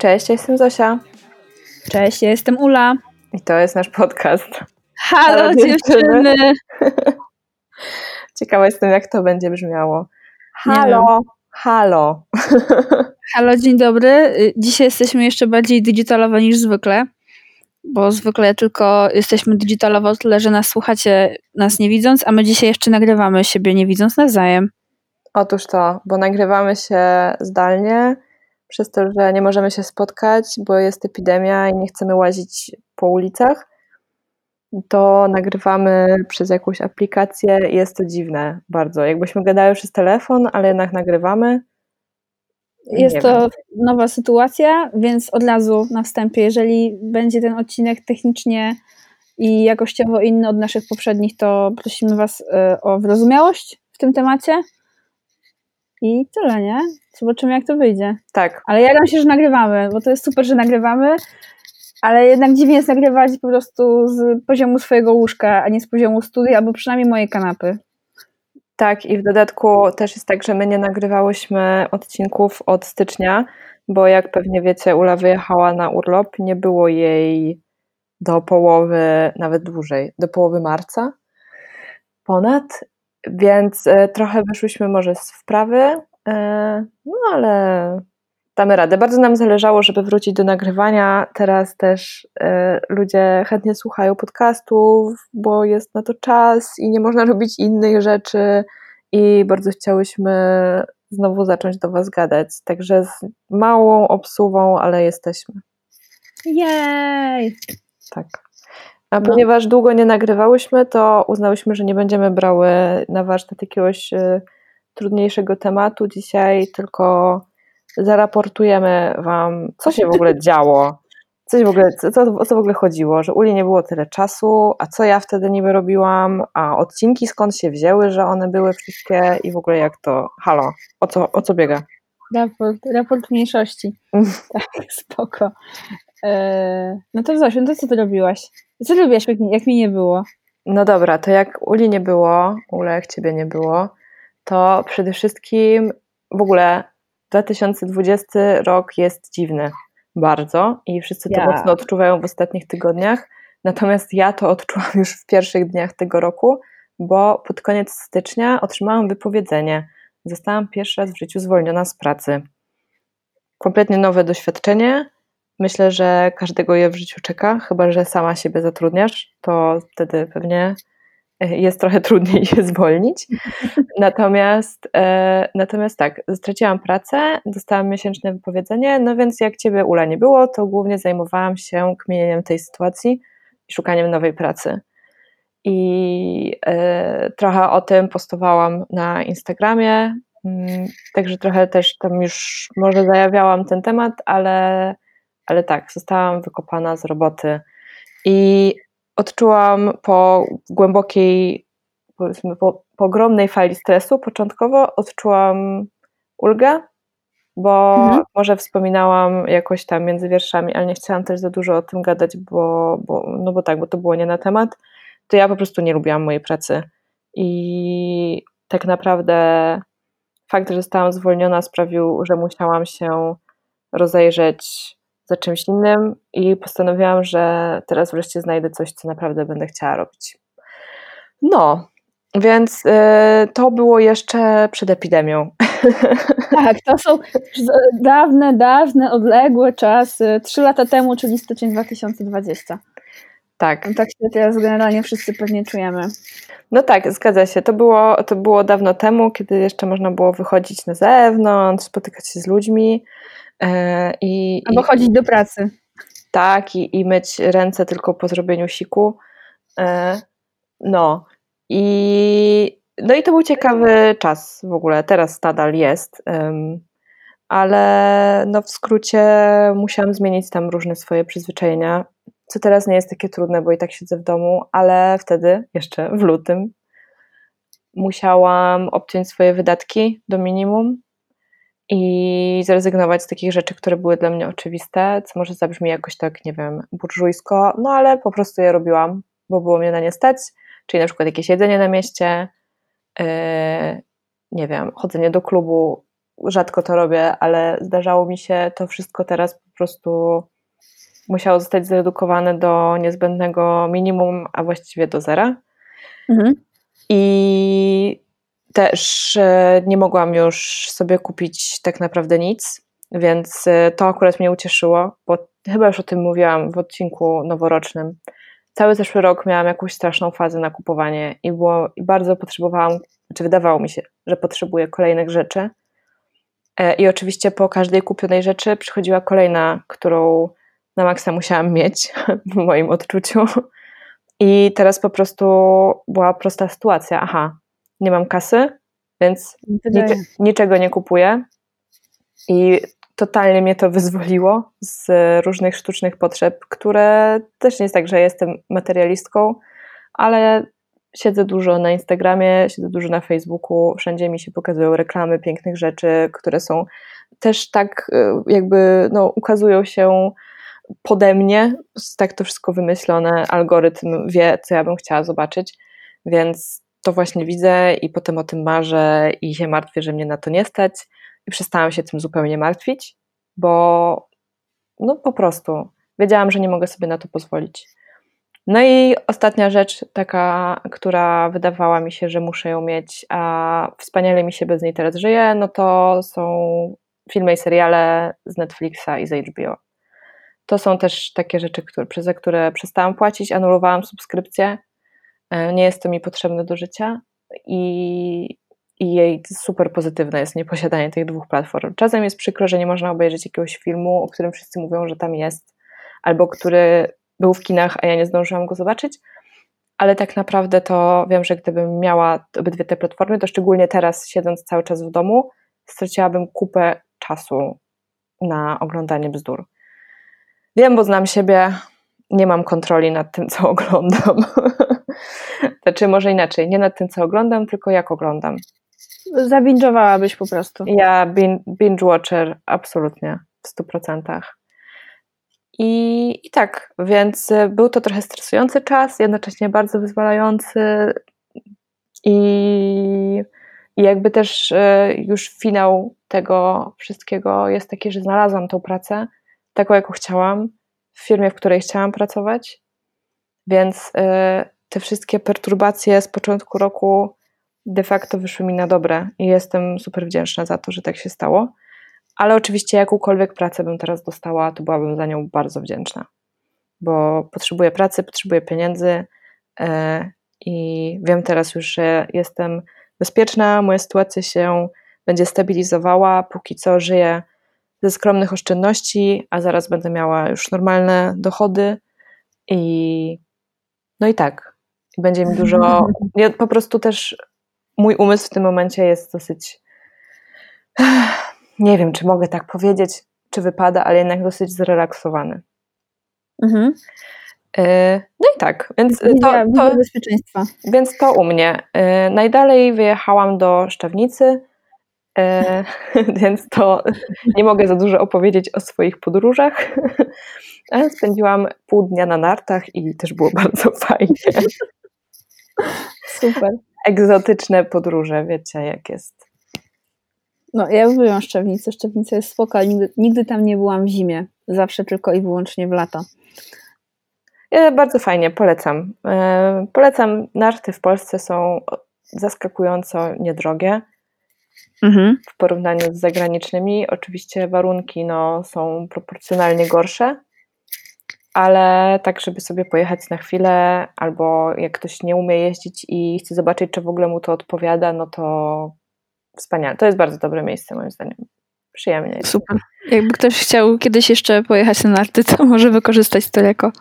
Cześć, ja jestem Zosia. Cześć, ja jestem Ula. I to jest nasz podcast. Halo, Halo dziewczyny. Ciekawa jestem, jak to będzie brzmiało. Halo, halo. Halo, dzień dobry. Dzisiaj jesteśmy jeszcze bardziej digitalowe niż zwykle, bo zwykle tylko jesteśmy digitalowo tyle, że nas słuchacie, nas nie widząc, a my dzisiaj jeszcze nagrywamy siebie nie widząc nawzajem. Otóż to, bo nagrywamy się zdalnie, przez to, że nie możemy się spotkać, bo jest epidemia i nie chcemy łazić po ulicach, to nagrywamy przez jakąś aplikację i jest to dziwne bardzo. Jakbyśmy gadały przez telefon, ale jednak nagrywamy. Jest nie to wiem. nowa sytuacja, więc od razu na wstępie, jeżeli będzie ten odcinek technicznie i jakościowo inny od naszych poprzednich, to prosimy Was e, o wyrozumiałość w tym temacie. I tyle, nie? Zobaczymy, jak to wyjdzie. Tak. Ale ja się, że nagrywamy, bo to jest super, że nagrywamy, ale jednak dziwnie jest nagrywać po prostu z poziomu swojego łóżka, a nie z poziomu studia, albo przynajmniej mojej kanapy. Tak, i w dodatku też jest tak, że my nie nagrywałyśmy odcinków od stycznia, bo jak pewnie wiecie, Ula wyjechała na urlop, nie było jej do połowy, nawet dłużej, do połowy marca ponad, więc e, trochę wyszłyśmy może z wprawy, no ale damy radę. Bardzo nam zależało, żeby wrócić do nagrywania. Teraz też e, ludzie chętnie słuchają podcastów, bo jest na to czas i nie można robić innych rzeczy i bardzo chciałyśmy znowu zacząć do Was gadać. Także z małą obsuwą, ale jesteśmy. Jej! Tak. A no. ponieważ długo nie nagrywałyśmy, to uznałyśmy, że nie będziemy brały na warsztat jakiegoś y, trudniejszego tematu dzisiaj, tylko zaraportujemy Wam, co się w ogóle działo. Coś w ogóle, co, o co w ogóle chodziło, że Uli nie było tyle czasu, a co ja wtedy niby robiłam, a odcinki skąd się wzięły, że one były wszystkie i w ogóle jak to, halo, o co, o co biega? Raport, raport mniejszości. tak, spoko. Eee, no to Zosiu, no to co ty robiłaś? Co lubiłaś, jak, jak mi nie było? No dobra, to jak Uli nie było, Ule, jak ciebie nie było, to przede wszystkim w ogóle 2020 rok jest dziwny bardzo i wszyscy to yeah. mocno odczuwają w ostatnich tygodniach. Natomiast ja to odczułam już w pierwszych dniach tego roku, bo pod koniec stycznia otrzymałam wypowiedzenie. Zostałam pierwszy raz w życiu zwolniona z pracy. Kompletnie nowe doświadczenie, Myślę, że każdego je w życiu czeka, chyba że sama siebie zatrudniasz, to wtedy pewnie jest trochę trudniej się zwolnić. Natomiast, e, natomiast tak, straciłam pracę, dostałam miesięczne wypowiedzenie, no więc jak ciebie Ula nie było, to głównie zajmowałam się kmienieniem tej sytuacji i szukaniem nowej pracy. I e, trochę o tym postowałam na Instagramie, mm, także trochę też tam już może zajawiałam ten temat, ale ale tak, zostałam wykopana z roboty i odczułam po głębokiej, powiedzmy, po, po ogromnej fali stresu początkowo odczułam ulgę, bo mhm. może wspominałam jakoś tam między wierszami, ale nie chciałam też za dużo o tym gadać, bo, bo, no bo tak, bo to było nie na temat, to ja po prostu nie lubiłam mojej pracy i tak naprawdę fakt, że zostałam zwolniona sprawił, że musiałam się rozejrzeć za czymś innym i postanowiłam, że teraz wreszcie znajdę coś, co naprawdę będę chciała robić. No, więc y, to było jeszcze przed epidemią. Tak, to są dawne, dawne, odległe czasy. Trzy lata temu, czyli styczeń 2020. Tak. No tak się teraz generalnie wszyscy pewnie czujemy. No tak, zgadza się. To było, to było dawno temu, kiedy jeszcze można było wychodzić na zewnątrz, spotykać się z ludźmi. E, I, Albo chodzić do pracy. Tak, i, i myć ręce tylko po zrobieniu siku. E, no. I, no i to był ciekawy czas w ogóle. Teraz nadal jest. Ale no w skrócie musiałam zmienić tam różne swoje przyzwyczajenia, co teraz nie jest takie trudne, bo i tak siedzę w domu, ale wtedy, jeszcze w lutym, musiałam obciąć swoje wydatki do minimum i zrezygnować z takich rzeczy, które były dla mnie oczywiste, co może zabrzmi jakoś tak, nie wiem, burżujsko, no ale po prostu je robiłam, bo było mnie na nie stać, czyli na przykład jakieś jedzenie na mieście, yy, nie wiem, chodzenie do klubu rzadko to robię, ale zdarzało mi się to wszystko teraz po prostu musiało zostać zredukowane do niezbędnego minimum, a właściwie do zera. Mhm. I też e, nie mogłam już sobie kupić tak naprawdę nic, więc e, to akurat mnie ucieszyło, bo chyba już o tym mówiłam w odcinku noworocznym. Cały zeszły rok miałam jakąś straszną fazę na kupowanie i, było, i bardzo potrzebowałam, czy wydawało mi się, że potrzebuję kolejnych rzeczy. E, I oczywiście po każdej kupionej rzeczy przychodziła kolejna, którą na maksa musiałam mieć w moim odczuciu. I teraz po prostu była prosta sytuacja. Aha, nie mam kasy, więc nic, niczego nie kupuję. I totalnie mnie to wyzwoliło z różnych sztucznych potrzeb, które też nie jest tak, że jestem materialistką, ale siedzę dużo na Instagramie, siedzę dużo na Facebooku, wszędzie mi się pokazują reklamy pięknych rzeczy, które są też tak y, jakby no, ukazują się pode mnie, tak to wszystko wymyślone, algorytm wie, co ja bym chciała zobaczyć, więc to właśnie widzę i potem o tym marzę i się martwię, że mnie na to nie stać i przestałam się tym zupełnie martwić, bo no po prostu wiedziałam, że nie mogę sobie na to pozwolić. No i ostatnia rzecz, taka, która wydawała mi się, że muszę ją mieć, a wspaniale mi się bez niej teraz żyje, no to są filmy i seriale z Netflixa i z HBO. To są też takie rzeczy, które, przez które przestałam płacić, anulowałam subskrypcję. E, nie jest to mi potrzebne do życia i, i jej super pozytywne jest nieposiadanie tych dwóch platform. Czasem jest przykro, że nie można obejrzeć jakiegoś filmu, o którym wszyscy mówią, że tam jest, albo który był w kinach, a ja nie zdążyłam go zobaczyć. Ale tak naprawdę to wiem, że gdybym miała obydwie te platformy, to szczególnie teraz, siedząc cały czas w domu, straciłabym kupę czasu na oglądanie bzdur. Wiem, bo znam siebie, nie mam kontroli nad tym, co oglądam. znaczy, może inaczej, nie nad tym, co oglądam, tylko jak oglądam. Zabingowałabyś po prostu. Ja binge watcher, absolutnie, w stu procentach. I, I tak, więc był to trochę stresujący czas, jednocześnie bardzo wyzwalający i, i jakby też e, już finał tego wszystkiego jest taki, że znalazłam tą pracę, taką, jaką chciałam, w firmie, w której chciałam pracować. Więc y, te wszystkie perturbacje z początku roku de facto wyszły mi na dobre i jestem super wdzięczna za to, że tak się stało. Ale oczywiście jakąkolwiek pracę bym teraz dostała, to byłabym za nią bardzo wdzięczna, bo potrzebuję pracy, potrzebuję pieniędzy y, i wiem teraz już, że jestem bezpieczna, moja sytuacja się będzie stabilizowała, póki co żyję ze skromnych oszczędności, a zaraz będę miała już normalne dochody i no i tak. Będzie mi dużo. Ja po prostu też mój umysł w tym momencie jest dosyć. Nie wiem, czy mogę tak powiedzieć, czy wypada, ale jednak dosyć zrelaksowany. Mhm. E, no i tak, więc to, to, bezpieczeństwa. Więc to u mnie. E, najdalej wyjechałam do Szczawnicy, E, więc to nie mogę za dużo opowiedzieć o swoich podróżach, ale spędziłam pół dnia na nartach i też było bardzo fajnie. Super. Egzotyczne podróże, wiecie jak jest. No, ja lubię Szczewnicę. Szczewnica jest spoko, ale nigdy, nigdy tam nie byłam w zimie. Zawsze tylko i wyłącznie w lato. Ja bardzo fajnie, polecam. E, polecam. Narty w Polsce są zaskakująco niedrogie mhm. w porównaniu z zagranicznymi. Oczywiście warunki no, są proporcjonalnie gorsze, ale tak, żeby sobie pojechać na chwilę, albo jak ktoś nie umie jeździć i chce zobaczyć, czy w ogóle mu to odpowiada, no to wspaniale. To jest bardzo dobre miejsce, moim zdaniem. Przyjemnie. Super. Jakby ktoś chciał kiedyś jeszcze pojechać na narty, to może wykorzystać to jako.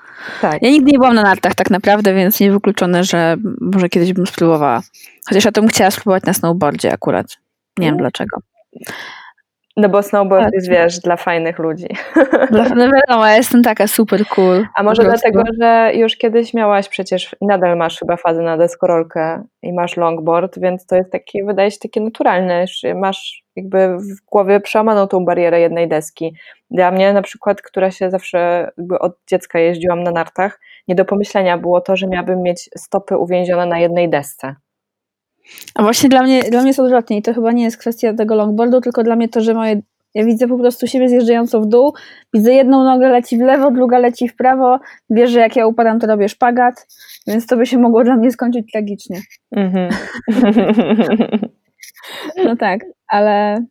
Tak. Ja nigdy nie byłam na nartach tak naprawdę, więc niewykluczone, że może kiedyś bym spróbowała. Chociaż ja to bym chciała spróbować na snowboardzie akurat. Nie wiem dlaczego. No bo snowboard tak. jest, wiesz, dla fajnych ludzi. Dla, no wiadomo, ja jestem taka super cool. A może dlatego, że już kiedyś miałaś przecież, nadal masz chyba fazę na deskorolkę i masz longboard, więc to jest takie, wydaje się takie naturalne. Masz jakby w głowie przełamaną tą barierę jednej deski. Dla mnie na przykład, która się zawsze jakby od dziecka jeździłam na nartach, nie do pomyślenia było to, że miałabym mieć stopy uwięzione na jednej desce. A właśnie dla mnie, dla mnie jest odwrotnie i to chyba nie jest kwestia tego longboardu, tylko dla mnie to, że moje ja widzę po prostu siebie zjeżdżającą w dół, widzę jedną nogę leci w lewo, druga leci w prawo, wiesz, że jak ja upadam, to robię szpagat, więc to by się mogło dla mnie skończyć tragicznie. Mm-hmm. no tak, ale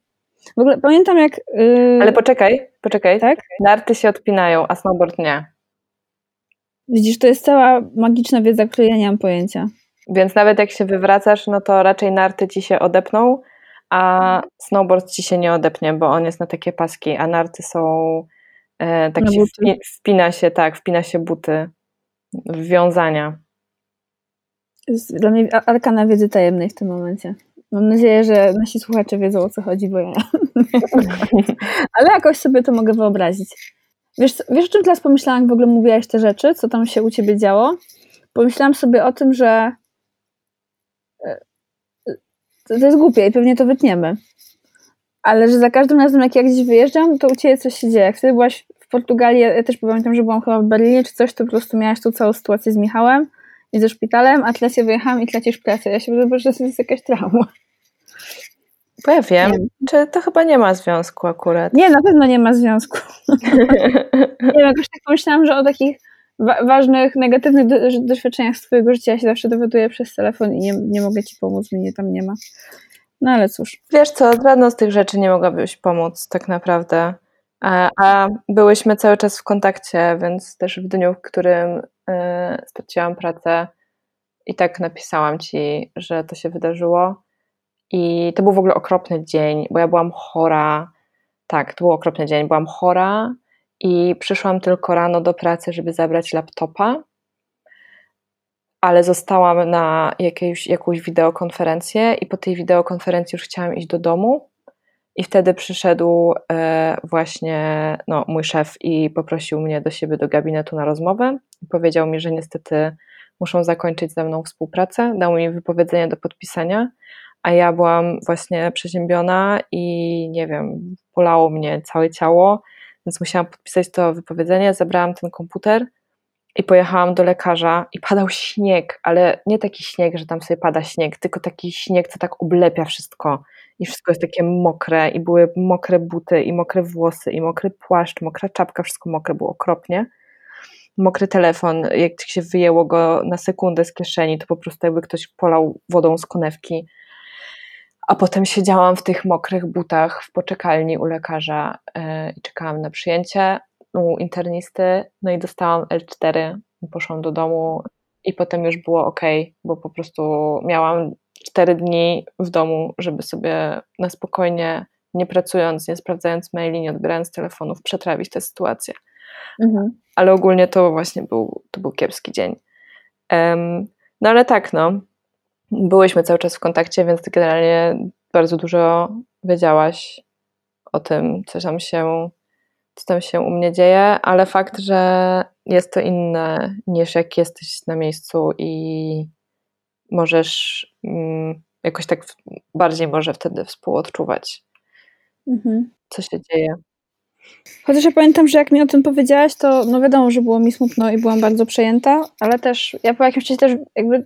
w ogóle pamiętam jak... Yy... Ale poczekaj, poczekaj. Tak? Narty się odpinają, a snowboard nie. Widzisz, to jest cała magiczna wiedza, której ja nie mam pojęcia. Więc nawet jak się wywracasz, no to raczej narty ci się odepną, a snowboard ci się nie odepnie, bo on jest na takie paski, a narty są e, tak się wpi, wpina się, tak, wpina się buty, wiązania. Dla mnie arkana wiedzy tajemnej w tym momencie. Mam nadzieję, że nasi słuchacze wiedzą o co chodzi, bo ja. Ale jakoś sobie to mogę wyobrazić. Wiesz, wiesz, o czym teraz pomyślałam, jak w ogóle mówiłaś te rzeczy, co tam się u ciebie działo? Pomyślałam sobie o tym, że to, to jest głupie i pewnie to wytniemy. Ale że za każdym razem, jak ja gdzieś wyjeżdżam, to u ciebie coś się dzieje. Jak wtedy byłaś w Portugalii, ja też pamiętam, że byłam chyba w Berlinie czy coś, to po prostu miałaś tu całą sytuację z Michałem i ze szpitalem, a teraz ja wyjechałam i tracisz pracę. Ja się wydaje, że to jest jakaś trauma. Bo ja wiem, czy to chyba nie ma związku akurat. Nie, na pewno nie ma związku. nie wiem, jakoś tak pomyślałam, że o takich wa ważnych, negatywnych do doświadczeniach z twojego życia ja się zawsze dowiaduję przez telefon i nie, nie mogę ci pomóc, mnie tam nie ma. No ale cóż. Wiesz co, żadną z tych rzeczy nie mogłabyś pomóc tak naprawdę. A, a byłyśmy cały czas w kontakcie, więc też w dniu, w którym y, straciłam pracę i tak napisałam ci, że to się wydarzyło. I to był w ogóle okropny dzień, bo ja byłam chora. Tak, to był okropny dzień. Byłam chora i przyszłam tylko rano do pracy, żeby zabrać laptopa, ale zostałam na jakiejś, jakąś wideokonferencję i po tej wideokonferencji już chciałam iść do domu. I wtedy przyszedł e, właśnie no, mój szef i poprosił mnie do siebie do gabinetu na rozmowę. Powiedział mi, że niestety muszą zakończyć ze mną współpracę. Dał mi wypowiedzenie do podpisania, a ja byłam właśnie przeziębiona i nie wiem, bolało mnie całe ciało więc musiałam podpisać to wypowiedzenie, zabrałam ten komputer i pojechałam do lekarza i padał śnieg, ale nie taki śnieg, że tam sobie pada śnieg, tylko taki śnieg, co tak oblepia wszystko i wszystko jest takie mokre i były mokre buty i mokre włosy i mokry płaszcz, mokra czapka, wszystko mokre było okropnie. Mokry telefon, jak się wyjęło go na sekundę z kieszeni, to po prostu jakby ktoś polał wodą z konewki a potem siedziałam w tych mokrych butach w poczekalni u lekarza yy, i czekałam na przyjęcie u internisty. No i dostałam L4, poszłam do domu i potem już było ok, bo po prostu miałam 4 dni w domu, żeby sobie na spokojnie, nie pracując, nie sprawdzając maili, nie odbierając telefonów, przetrawić tę sytuację. Mhm. Ale ogólnie to właśnie był, to był kiepski dzień. Um, no ale tak, no, byłyśmy cały czas w kontakcie, więc generalnie bardzo dużo wiedziałaś o tym, co tam się, co tam się u mnie dzieje, ale fakt, że jest to inne niż jak jesteś na miejscu i możesz mm, jakoś tak bardziej może wtedy współodczuwać, mhm. co się dzieje. Chociaż ja pamiętam, że jak mi o tym powiedziałaś, to no wiadomo, że było mi smutno i byłam bardzo przejęta, ale też ja po jakimś czasie też jakby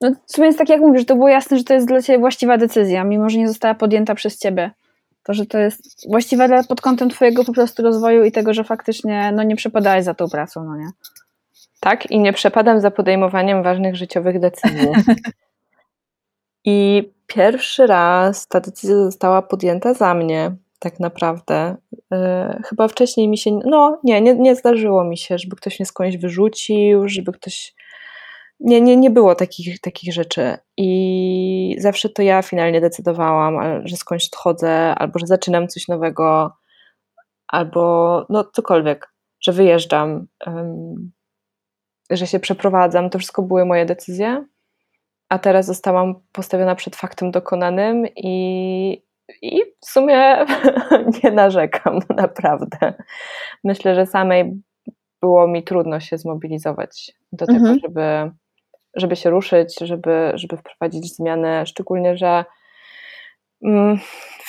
no, w sumie jest tak jak mówisz, to było jasne, że to jest dla ciebie właściwa decyzja, mimo że nie została podjęta przez ciebie. To, że to jest właściwa dla, pod kątem twojego po prostu rozwoju i tego, że faktycznie no, nie przepadałeś za tą pracą, no nie? Tak, i nie przepadam za podejmowaniem ważnych życiowych decyzji. I pierwszy raz ta decyzja została podjęta za mnie, tak naprawdę. Yy, chyba wcześniej mi się. No, nie, nie, nie zdarzyło mi się, żeby ktoś mnie skądś wyrzucił, żeby ktoś nie, nie, nie było takich, takich rzeczy. I zawsze to ja finalnie decydowałam, że skądś odchodzę, albo że zaczynam coś nowego, albo no cokolwiek, że wyjeżdżam, um, że się przeprowadzam. To wszystko były moje decyzje. A teraz zostałam postawiona przed faktem dokonanym i, i w sumie nie narzekam, naprawdę. Myślę, że samej było mi trudno się zmobilizować do tego, mhm. żeby żeby się ruszyć, żeby, żeby wprowadzić zmiany, szczególnie, że mm,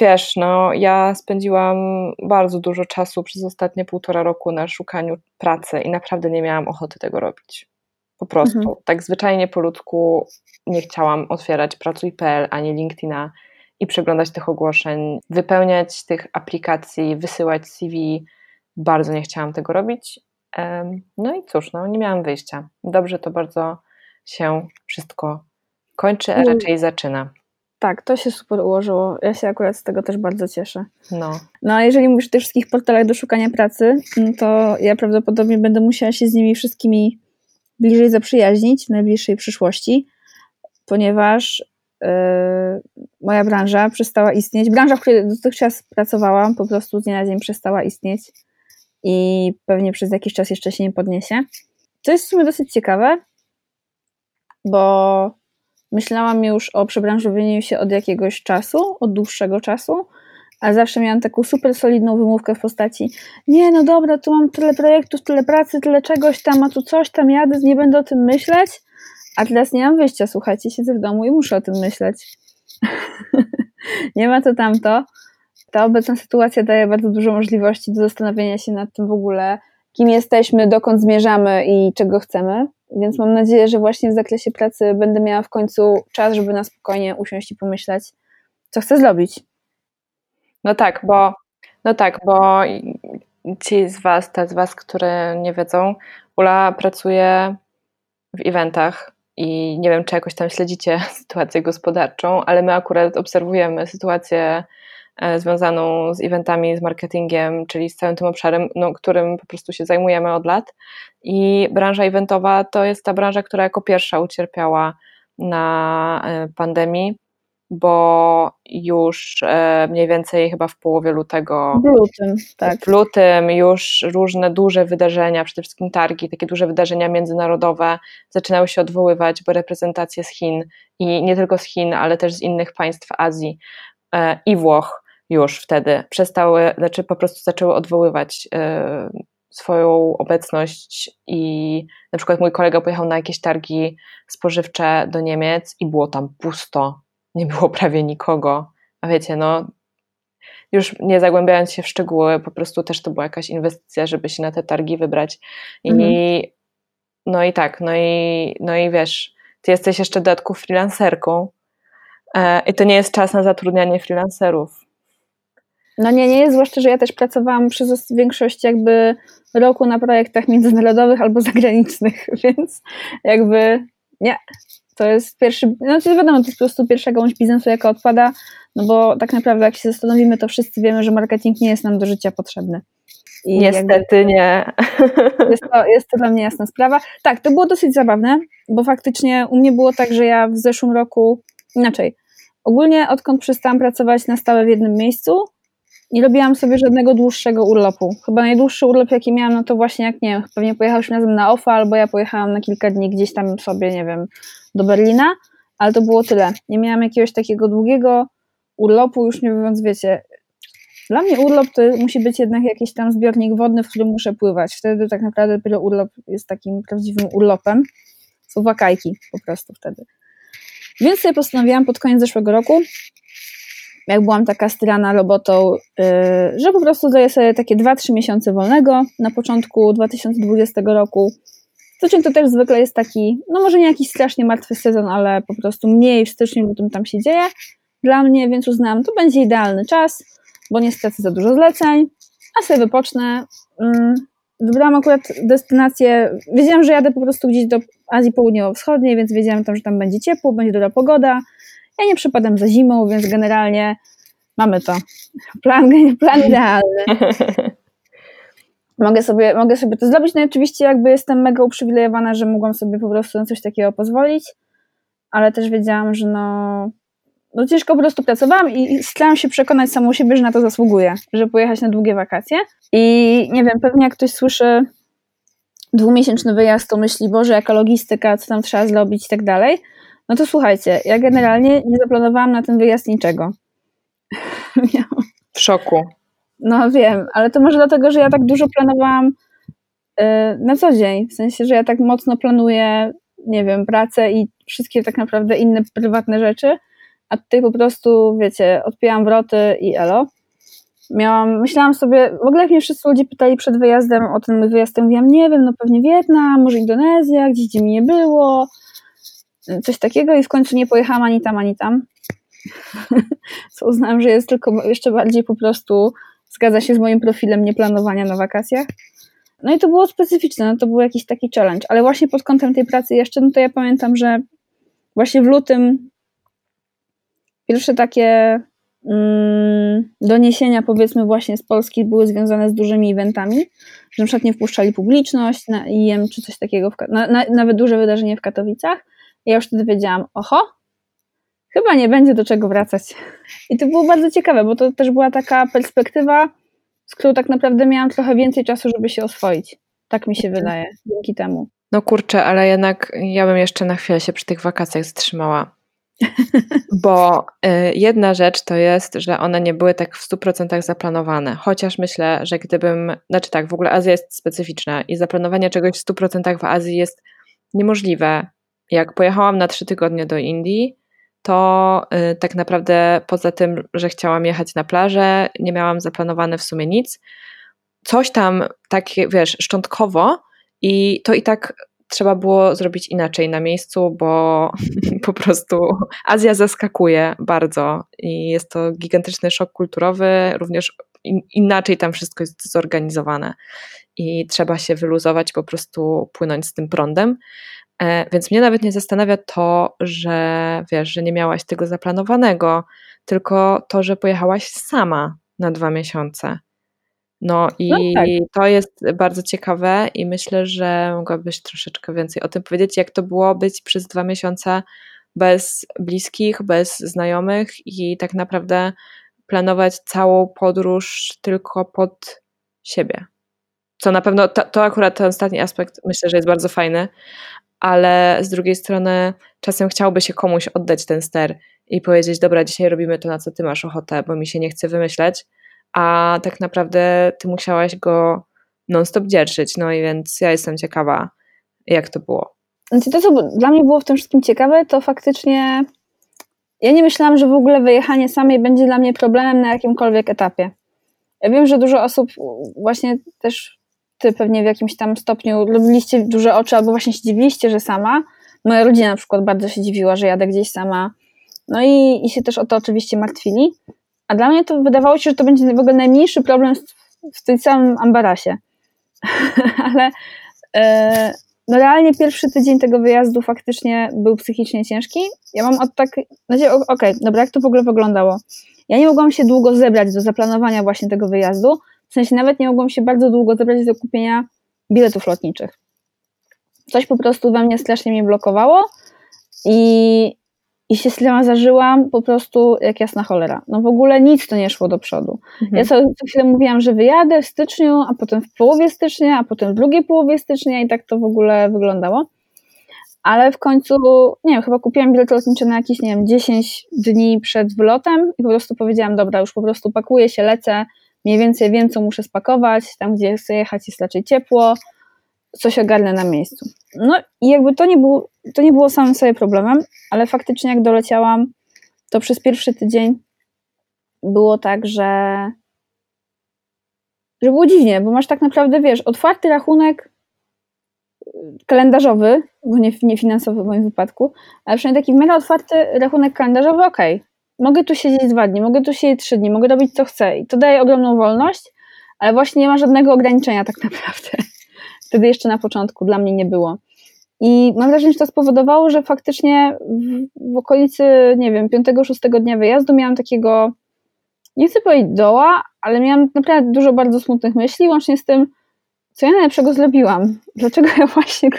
wiesz, no ja spędziłam bardzo dużo czasu przez ostatnie półtora roku na szukaniu pracy i naprawdę nie miałam ochoty tego robić. Po prostu. Mhm. Tak zwyczajnie po ludzku nie chciałam otwierać Pracuj.pl ani LinkedIna i przeglądać tych ogłoszeń, wypełniać tych aplikacji, wysyłać CV. Bardzo nie chciałam tego robić. No i cóż, no, nie miałam wyjścia. Dobrze to bardzo się wszystko kończy, a raczej zaczyna. Tak, to się super ułożyło. Ja się akurat z tego też bardzo cieszę. No. No a jeżeli mówisz o tych wszystkich portalach do szukania pracy, no to ja prawdopodobnie będę musiała się z nimi wszystkimi bliżej zaprzyjaźnić w najbliższej przyszłości, ponieważ yy, moja branża przestała istnieć. Branża, w której dotychczas pracowałam, po prostu z dnia na dzień przestała istnieć i pewnie przez jakiś czas jeszcze się nie podniesie. To jest w sumie dosyć ciekawe, bo myślałam już o przebranżowieniu się od jakiegoś czasu, od dłuższego czasu, a zawsze miałam taką super solidną wymówkę w postaci nie, no dobra, tu mam tyle projektów, tyle pracy, tyle czegoś tam, a tu coś tam jadę, nie będę o tym myśleć, a teraz nie mam wyjścia, słuchajcie, siedzę w domu i muszę o tym myśleć. nie ma to tamto. Ta obecna sytuacja daje bardzo dużo możliwości do zastanowienia się nad tym w ogóle, kim jesteśmy, dokąd zmierzamy i czego chcemy. Więc mam nadzieję, że właśnie w zakresie pracy będę miała w końcu czas, żeby na spokojnie usiąść i pomyśleć, co chcę zrobić. No tak, bo no tak, bo ci z was, te z was, które nie wiedzą, Ula pracuje w eventach i nie wiem, czy jakoś tam śledzicie sytuację gospodarczą, ale my akurat obserwujemy sytuację związaną z eventami, z marketingiem, czyli z całym tym obszarem, no, którym po prostu się zajmujemy od lat. I branża eventowa to jest ta branża, która jako pierwsza ucierpiała na e, pandemii bo już e, mniej więcej chyba w połowie lutego. W lutym, tak. W lutym już różne duże wydarzenia, przede wszystkim targi, takie duże wydarzenia międzynarodowe zaczynały się odwoływać, bo reprezentacje z Chin i nie tylko z Chin, ale też z innych państw Azji e, i Włoch już wtedy przestały, znaczy po prostu zaczęły odwoływać e, swoją obecność i na przykład mój kolega pojechał na jakieś targi spożywcze do Niemiec i było tam pusto nie było prawie nikogo. A wiecie, no, już nie zagłębiając się w szczegóły, po prostu też to była jakaś inwestycja, żeby się na te targi wybrać. I mhm. no i tak, no i, no i wiesz, ty jesteś jeszcze dodatku freelancerką e, i to nie jest czas na zatrudnianie freelancerów. No nie, nie jest, zwłaszcza, że ja też pracowałam przez większość jakby roku na projektach międzynarodowych albo zagranicznych, więc jakby nie, to jest pierwszy, no to wiadomo, to jest po prostu pierwsza gałąź biznesu, jaka odpada, no bo tak naprawdę jak się zastanowimy, to wszyscy wiemy, że marketing nie jest nam do życia potrzebny. I Niestety jakby, nie. Jest to, jest to dla mnie jasna sprawa. Tak, to było dosyć zabawne, bo faktycznie u mnie było tak, że ja w zeszłym roku, inaczej, ogólnie odkąd przestałam pracować na stałe w jednym miejscu, nie robiłam sobie żadnego dłuższego urlopu. Chyba najdłuższy urlop, jaki miałam, no to właśnie jak nie wiem, pewnie pojechaliśmy razem na OFA, albo ja pojechałam na kilka dni gdzieś tam sobie, nie wiem, do Berlina, ale to było tyle. Nie miałam jakiegoś takiego długiego urlopu, już nie mówiąc, wiecie, dla mnie urlop to musi być jednak jakiś tam zbiornik wodny, w którym muszę pływać. Wtedy tak naprawdę dopiero urlop jest takim prawdziwym urlopem. Są wakajki po prostu wtedy. Więc sobie postanowiłam pod koniec zeszłego roku, jak byłam taka styrana robotą, yy, że po prostu daję sobie takie 2-3 miesiące wolnego na początku 2020 roku. Styczeń to też zwykle jest taki, no może nie jakiś strasznie martwy sezon, ale po prostu mniej w styczniu, lutym tam się dzieje dla mnie, więc uznałam, to będzie idealny czas, bo nie stracę za dużo zleceń, a sobie wypocznę. Yy, wybrałam akurat destynację, wiedziałam, że jadę po prostu gdzieś do Azji Południowo-Wschodniej, więc wiedziałam tam, że tam będzie ciepło, będzie dobra pogoda, ja nie przypadam za zimą, więc generalnie mamy to. Plan, plan idealny. mogę sobie, mogę sobie to zrobić. No i oczywiście jakby jestem mega uprzywilejowana, że mogłam sobie po prostu na coś takiego pozwolić, ale też wiedziałam, że no, no ciężko po prostu pracowałam i starałam się przekonać samą siebie, że na to zasługuję, żeby pojechać na długie wakacje. I nie wiem, pewnie jak ktoś słyszy dwumiesięczny wyjazd, to myśli, Boże, jaka logistyka, co tam trzeba zrobić i tak dalej. No to słuchajcie, ja generalnie nie zaplanowałam na ten wyjazd niczego. W szoku. No wiem, ale to może dlatego, że ja tak dużo planowałam yy, na co dzień. W sensie, że ja tak mocno planuję, nie wiem, pracę i wszystkie tak naprawdę inne prywatne rzeczy, a tutaj po prostu, wiecie, odpijam wroty i elo. miałam, myślałam sobie, w ogóle jak mnie wszyscy ludzie pytali przed wyjazdem o ten mój wyjazd, ja mówiłam, nie wiem, no pewnie Wietnam, może Indonezja, gdzieś gdzie mi nie było, coś takiego i w końcu nie pojechałam ani tam, ani tam. Co uznałam, że jest tylko jeszcze bardziej po prostu zgadza się z moim profilem nieplanowania na wakacjach. No i to było specyficzne, no to był jakiś taki challenge, ale właśnie pod kątem tej pracy jeszcze, no to ja pamiętam, że właśnie w lutym pierwsze takie mm, doniesienia powiedzmy właśnie z Polski były związane z dużymi eventami, że na przykład nie wpuszczali publiczność na IM czy coś takiego, na, na, nawet duże wydarzenie w Katowicach. Ja już wtedy wiedziałam, oho, chyba nie będzie do czego wracać. I to było bardzo ciekawe, bo to też była taka perspektywa, z którą tak naprawdę miałam trochę więcej czasu, żeby się oswoić. Tak mi się mhm. wydaje, dzięki temu. No kurczę, ale jednak ja bym jeszcze na chwilę się przy tych wakacjach zatrzymała. Bo y, jedna rzecz to jest, że one nie były tak w 100% zaplanowane. Chociaż myślę, że gdybym, znaczy tak, w ogóle Azja jest specyficzna i zaplanowanie czegoś w 100% w Azji jest niemożliwe. Jak pojechałam na trzy tygodnie do Indii, to y, tak naprawdę poza tym, że chciałam jechać na plażę, nie miałam zaplanowane w sumie nic. Coś tam takie, wiesz, szczątkowo i to i tak trzeba było zrobić inaczej na miejscu, bo po prostu Azja zaskakuje bardzo i jest to gigantyczny szok kulturowy, również inaczej tam wszystko jest zorganizowane i trzeba się wyluzować, po prostu płynąć z tym prądem. E, więc mnie nawet nie zastanawia to, że wiesz, że nie miałaś tego zaplanowanego, tylko to, że pojechałaś sama na dwa miesiące. No i no tak. to jest bardzo ciekawe i myślę, że mogłabyś troszeczkę więcej o tym powiedzieć, jak to było być przez dwa miesiące bez bliskich, bez znajomych i tak naprawdę planować całą podróż tylko pod siebie. Co na pewno, to, to akurat ten ostatni aspekt myślę, że jest bardzo fajny, ale z drugiej strony czasem chciałby się komuś oddać ten ster i powiedzieć, dobra, dzisiaj robimy to, na co ty masz ochotę, bo mi się nie chce wymyśleć, a tak naprawdę ty musiałaś go non-stop dzierżyć, no i więc ja jestem ciekawa, jak to było. Znaczy to, co dla mnie było w tym wszystkim ciekawe, to faktycznie ja nie myślałam, że w ogóle wyjechanie samej będzie dla mnie problemem na jakimkolwiek etapie. Ja wiem, że dużo osób właśnie też ty pewnie w jakimś tam stopniu robiliście duże oczy, albo właśnie się dziwiliście, że sama. Moja rodzina na przykład bardzo się dziwiła, że jadę gdzieś sama. No i, i się też o to oczywiście martwili. A dla mnie to wydawało się, że to będzie w ogóle najmniejszy problem w, tym samym ambarasie. Ale e, no realnie pierwszy tydzień tego wyjazdu faktycznie był psychicznie ciężki. Ja mam od tak, znaczy, okej, okay, dobra, jak to w ogóle wyglądało? Ja nie mogłam się długo zebrać do zaplanowania właśnie tego wyjazdu, w sensie nawet nie mogłam się bardzo długo zebrać do kupienia biletów lotniczych. Coś po prostu we mnie strasznie mnie blokowało i, i się zażyłam po prostu jak jasna cholera. No w ogóle nic to nie szło do przodu. Mhm. Ja co, co chwilę mówiłam, że wyjadę w styczniu, a potem w połowie stycznia, a potem w drugiej połowie stycznia i tak to w ogóle wyglądało. Ale w końcu, nie wiem, chyba kupiłam bilet lotniczy na jakieś, nie wiem, 10 dni przed wylotem i po prostu powiedziałam, dobra, już po prostu pakuję się, lecę, mniej więcej wiem, co muszę spakować, tam gdzie chcę jechać jest raczej ciepło, coś ogarnę na miejscu. No i jakby to nie, było, to nie było samym sobie problemem, ale faktycznie jak doleciałam, to przez pierwszy tydzień było tak, że, że było dziwnie, bo masz tak naprawdę, wiesz, otwarty rachunek kalendarzowy, bo nie, nie finansowy w moim wypadku, ale przynajmniej taki miarę otwarty rachunek kalendarzowy, okej, okay, mogę tu siedzieć dwa dni, mogę tu siedzieć trzy dni, mogę robić co chcę i to daje ogromną wolność, ale właśnie nie ma żadnego ograniczenia tak naprawdę. Wtedy jeszcze na początku dla mnie nie było. I mam wrażenie, że to spowodowało, że faktycznie w, w okolicy, nie wiem, piątego, szóstego dnia wyjazdu miałam takiego, nie chcę powiedzieć doła, ale miałam naprawdę dużo bardzo smutnych myśli, łącznie z tym, co ja najlepszego zrobiłam? Dlaczego ja właśnie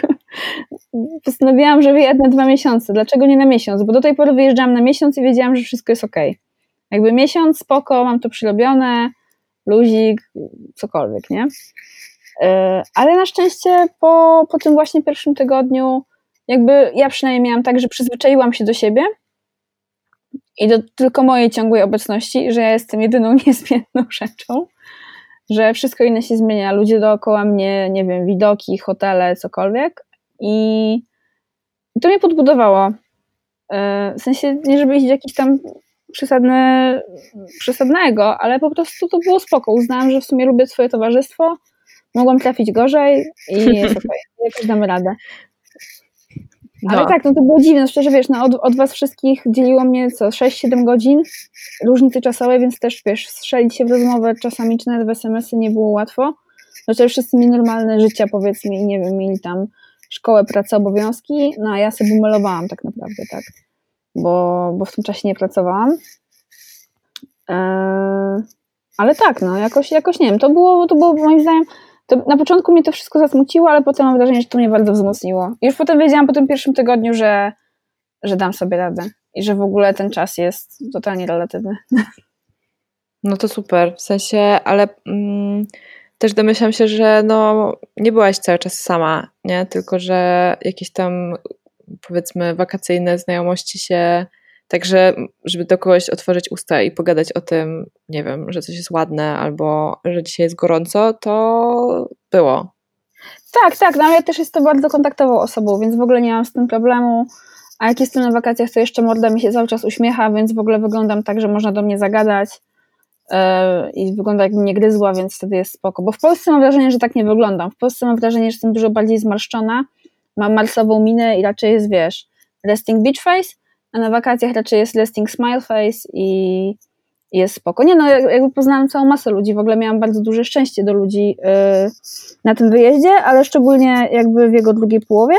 postanowiłam, że wyjadę na dwa miesiące? Dlaczego nie na miesiąc? Bo do tej pory wyjeżdżałam na miesiąc i wiedziałam, że wszystko jest ok. Jakby miesiąc, spoko, mam to przyrobione, luzik, cokolwiek, nie? E, ale na szczęście po, po tym właśnie pierwszym tygodniu, jakby ja przynajmniej miałam tak, że przyzwyczaiłam się do siebie i do tylko mojej ciągłej obecności, że ja jestem jedyną niezmienną rzeczą że wszystko inne się zmienia, ludzie dookoła mnie, nie wiem, widoki, hotele, cokolwiek i to mnie podbudowało. E, w sensie, nie żeby iść jakiś tam przesadne, przesadnego, ale po prostu to było spoko. Uznałam, że w sumie lubię swoje towarzystwo, mogłam trafić gorzej i jest okej, jakoś damy radę. No. Ale tak, no to było dziwne, szczerze wiesz, no od, od was wszystkich dzieliło mnie co, 6-7 godzin różnicy czasowej, więc też wiesz, strzelić się w rozmowę czasami czy nawet w SMS-y nie było łatwo. Chociaż wszyscy mieli normalne życia powiedzmy i nie wiem, mieli tam szkołę, pracę, obowiązki, no a ja sobie bumelowałam tak naprawdę, tak, bo, bo w tym czasie nie pracowałam. Eee, ale tak, no jakoś, jakoś nie wiem, to było, to było moim zdaniem na początku mnie to wszystko zasmuciło, ale potem mam wrażenie, że to mnie bardzo wzmocniło. Już potem wiedziałam po tym pierwszym tygodniu, że, że dam sobie radę i że w ogóle ten czas jest totalnie relatywny. No to super, w sensie, ale mm, też domyślam się, że no, nie byłaś cały czas sama, nie? Tylko, że jakieś tam powiedzmy wakacyjne znajomości się Także, żeby do kogoś otworzyć usta i pogadać o tym, nie wiem, że coś jest ładne albo że dzisiaj jest gorąco, to było. Tak, tak, no ja też jestem bardzo kontaktową osobą, więc w ogóle nie mam z tym problemu. A jak jestem na wakacjach, to jeszcze morda mi się cały czas uśmiecha, więc w ogóle wyglądam tak, że można do mnie zagadać i wygląda jakbym nie gryzła, więc wtedy jest spoko. Bo w Polsce mam wrażenie, że tak nie wyglądam. W Polsce mam wrażenie, że jestem dużo bardziej zmarszczona, mam marsową minę i raczej jest, wiesz, resting beach face, a na wakacjach raczej jest resting smile face i jest spoko. Nie no, jakby poznałam całą masę ludzi, w ogóle miałam bardzo duże szczęście do ludzi yy, na tym wyjeździe, ale szczególnie jakby w jego drugiej połowie.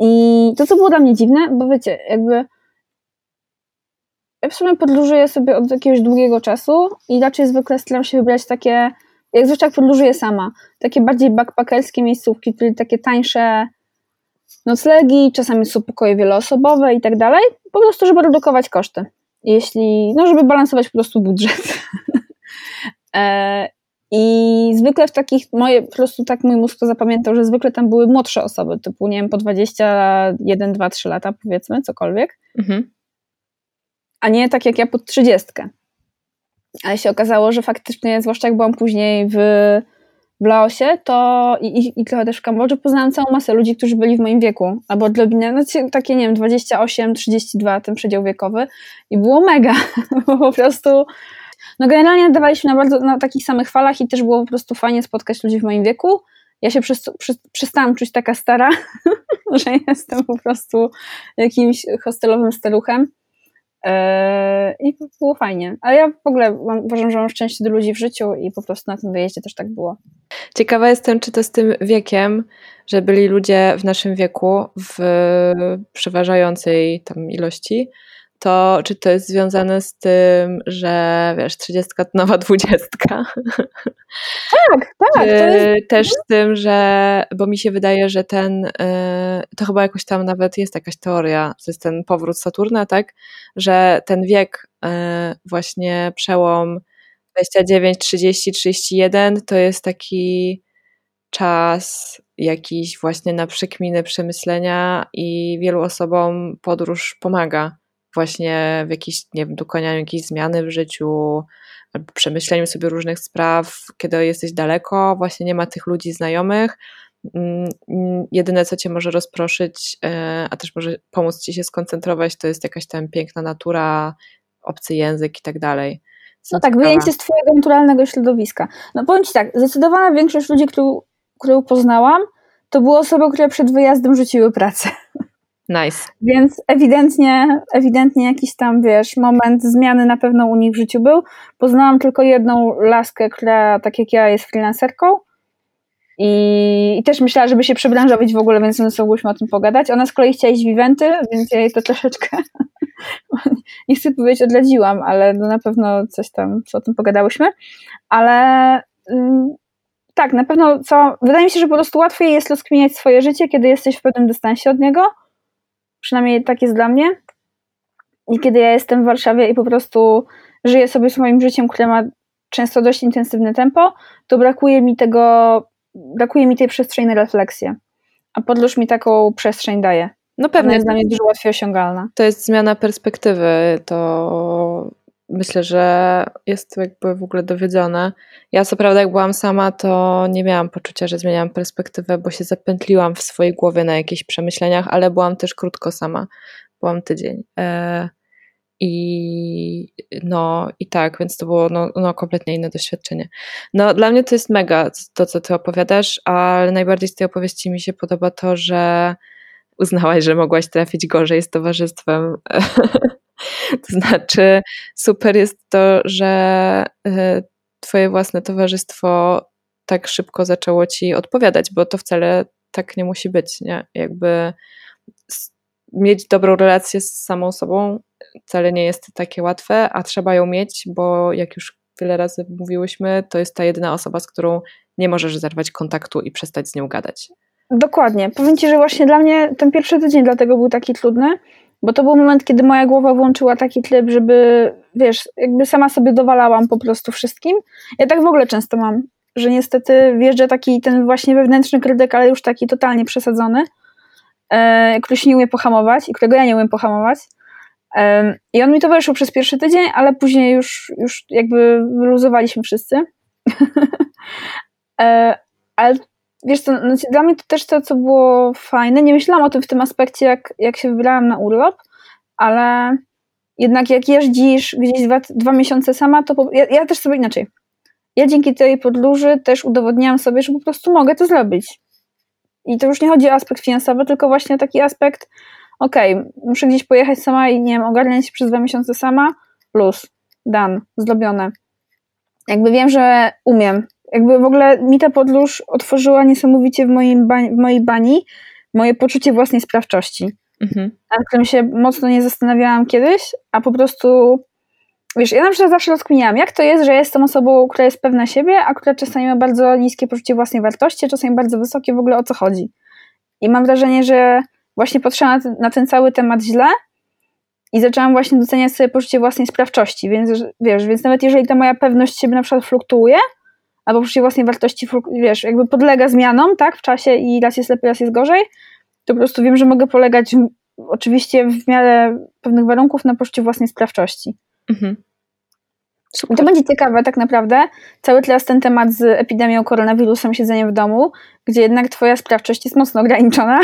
I to, co było dla mnie dziwne, bo wiecie, jakby ja w sumie podróżuję sobie od jakiegoś długiego czasu i raczej zwykle staram się wybrać takie, jak jak podróżuję sama, takie bardziej backpackerskie miejscówki, czyli takie tańsze, noclegi, czasami są pokoje wieloosobowe i tak dalej, po prostu, żeby redukować koszty. Jeśli, no, żeby balansować po prostu budżet. e, I zwykle w takich, moje, po prostu tak mój mózg to zapamiętał, że zwykle tam były młodsze osoby, typu, nie wiem, po 21, 2, 3 lata, powiedzmy, cokolwiek. Mhm. A nie tak jak ja pod 30. Ale się okazało, że faktycznie, zwłaszcza jak byłam później w w Laosie, to i, i, i, trochę też w Kambodży poznałam całą masę ludzi, którzy byli w moim wieku, albo odrobinę, no takie nie wiem, 28, 32, ten przedział wiekowy i było mega, bo po prostu no generalnie nadawaliśmy na bardzo, na takich samych falach i też było po prostu fajnie spotkać ludzi w moim wieku. Ja się przez, przez, przestałam czuć taka stara, że jestem po prostu jakimś hostelowym staruchem. Eee, I było fajnie. Ale ja w ogóle mam, uważam, że mam szczęście do ludzi w życiu i po prostu na tym wyjeździe też tak było. Ciekawa jestem, czy to z tym wiekiem, że byli ludzie w naszym wieku w przeważającej tam ilości, to czy to jest związane z tym, że wiesz, trzydziestka to nowa dwudziestka? Tak, tak. Jest... Też z tym, że, bo mi się wydaje, że ten, y, to chyba jakoś tam nawet jest jakaś teoria, to jest ten powrót Saturna, tak? Że ten wiek y, właśnie przełom 29, 30, 31 to jest taki czas jakiś właśnie na przekminy, przemyślenia i wielu osobom podróż pomaga właśnie w jakiś, nie wiem, dokonaniu jakiejś zmiany w życiu, albo przemyśleniu sobie różnych spraw, kiedy jesteś daleko, właśnie nie ma tych ludzi znajomych. Mm, jedyne, co cię może rozproszyć, e, a też może pomóc ci się skoncentrować, to jest jakaś tam piękna natura, obcy język i tak dalej. No tak, wyjęcie z twojego naturalnego środowiska. No powiem ci tak, zdecydowana większość ludzi, którą, którą poznałam, to były osoby, które przed wyjazdem rzuciły pracę. Nice. Więc ewidentnie, ewidentnie jakiś tam, wiesz, moment zmiany na pewno u nich w życiu był. Poznałam tylko jedną laskę, która, tak jak ja, jest freelancerką. I, I też myślała, żeby się przebranżowić w ogóle, więc my sobie o tym pogadać. Ona z kolei chciała iść w eventy, więc ja jej to troszeczkę, nie chcę powiedzieć, odledziłam, ale no na pewno coś tam, co o tym pogadałyśmy. Ale mm, tak, na pewno co, wydaje mi się, że po prostu łatwiej jest rozkminiać swoje życie, kiedy jesteś w pewnym dystansie od niego, Przynajmniej tak jest dla mnie. I kiedy ja jestem w Warszawie i po prostu żyję sobie swoim życiem, które ma często dość intensywne tempo, to brakuje mi tego, brakuje mi tej przestrzeni na refleksję. A podróż mi taką przestrzeń daje. No pewnie. Ona jest dla mnie dużo łatwiej osiągalna. To jest zmiana perspektywy. To myślę, że jest to jakby w ogóle dowiedzione. Ja co prawda jak byłam sama, to nie miałam poczucia, że zmieniałam perspektywę, bo się zapętliłam w swojej głowie na jakichś przemyśleniach, ale byłam też krótko sama. Byłam tydzień. E, I no i tak, więc to było no, no, kompletnie inne doświadczenie. No dla mnie to jest mega to, co ty opowiadasz, ale najbardziej z tej opowieści mi się podoba to, że uznałaś, że mogłaś trafić gorzej z towarzystwem. to znaczy super jest to, że y, twoje własne towarzystwo tak szybko zaczęło ci odpowiadać, bo to wcale tak nie musi być, nie? Jakby mieć dobrą relację z samą sobą wcale nie jest takie łatwe, a trzeba ją mieć, bo jak już wiele razy mówiłyśmy, to jest ta jedyna osoba, z którą nie możesz zerwać kontaktu i przestać z nią gadać. Dokładnie. Powiem Ci, że właśnie dla mnie ten pierwszy tydzień dlatego był taki trudny, bo to był moment, kiedy moja głowa włączyła taki tryb, żeby, wiesz, jakby sama sobie dowalałam po prostu wszystkim. Ja tak w ogóle często mam, że niestety wjeżdża taki ten właśnie wewnętrzny krytyk, ale już taki totalnie przesadzony, e, który się nie umie pohamować i którego ja nie umiem pohamować. E, I on mi towarzyszył przez pierwszy tydzień, ale później już, już jakby wyluzowaliśmy wszyscy. e, ale wiesz co, no, dla mnie to też to, co było fajne, nie myślałam o tym w tym aspekcie, jak, jak się wybrałam na urlop, ale jednak jak jeździsz gdzieś dwa, dwa miesiące sama, to po, ja, ja też sobie inaczej ja dzięki tej podróży też udowodniłam sobie, że po prostu mogę to zrobić. I to już nie chodzi o aspekt finansowy, tylko właśnie taki aspekt, okej, okay, muszę gdzieś pojechać sama i nie wiem, ogarniać się przez dwa miesiące sama, plus, dan, zrobione. Jakby wiem, że umiem. Jakby w ogóle mi ta podróż otworzyła niesamowicie w, moim w mojej bani moje poczucie własnej sprawczości. Mhm. Nad którym się mocno nie zastanawiałam kiedyś, a po prostu Wiesz, ja na przykład zawsze rozkminiałam, jak to jest, że jestem osobą, która jest pewna siebie, a która czasami ma bardzo niskie poczucie własnej wartości, czasami bardzo wysokie, w ogóle o co chodzi. I mam wrażenie, że właśnie patrzyłam na ten cały temat źle i zaczęłam właśnie doceniać sobie poczucie własnej sprawczości, więc wiesz, więc nawet jeżeli ta moja pewność siebie na przykład fluktuuje, albo poczucie własnej wartości, wiesz, jakby podlega zmianom, tak, w czasie i raz jest lepiej, raz jest gorzej, to po prostu wiem, że mogę polegać oczywiście w miarę pewnych warunków na poczuciu własnej sprawczości. Mhm. I to będzie ciekawe tak naprawdę, cały teraz ten temat z epidemią koronawirusem, siedzeniem w domu, gdzie jednak twoja sprawczość jest mocno ograniczona.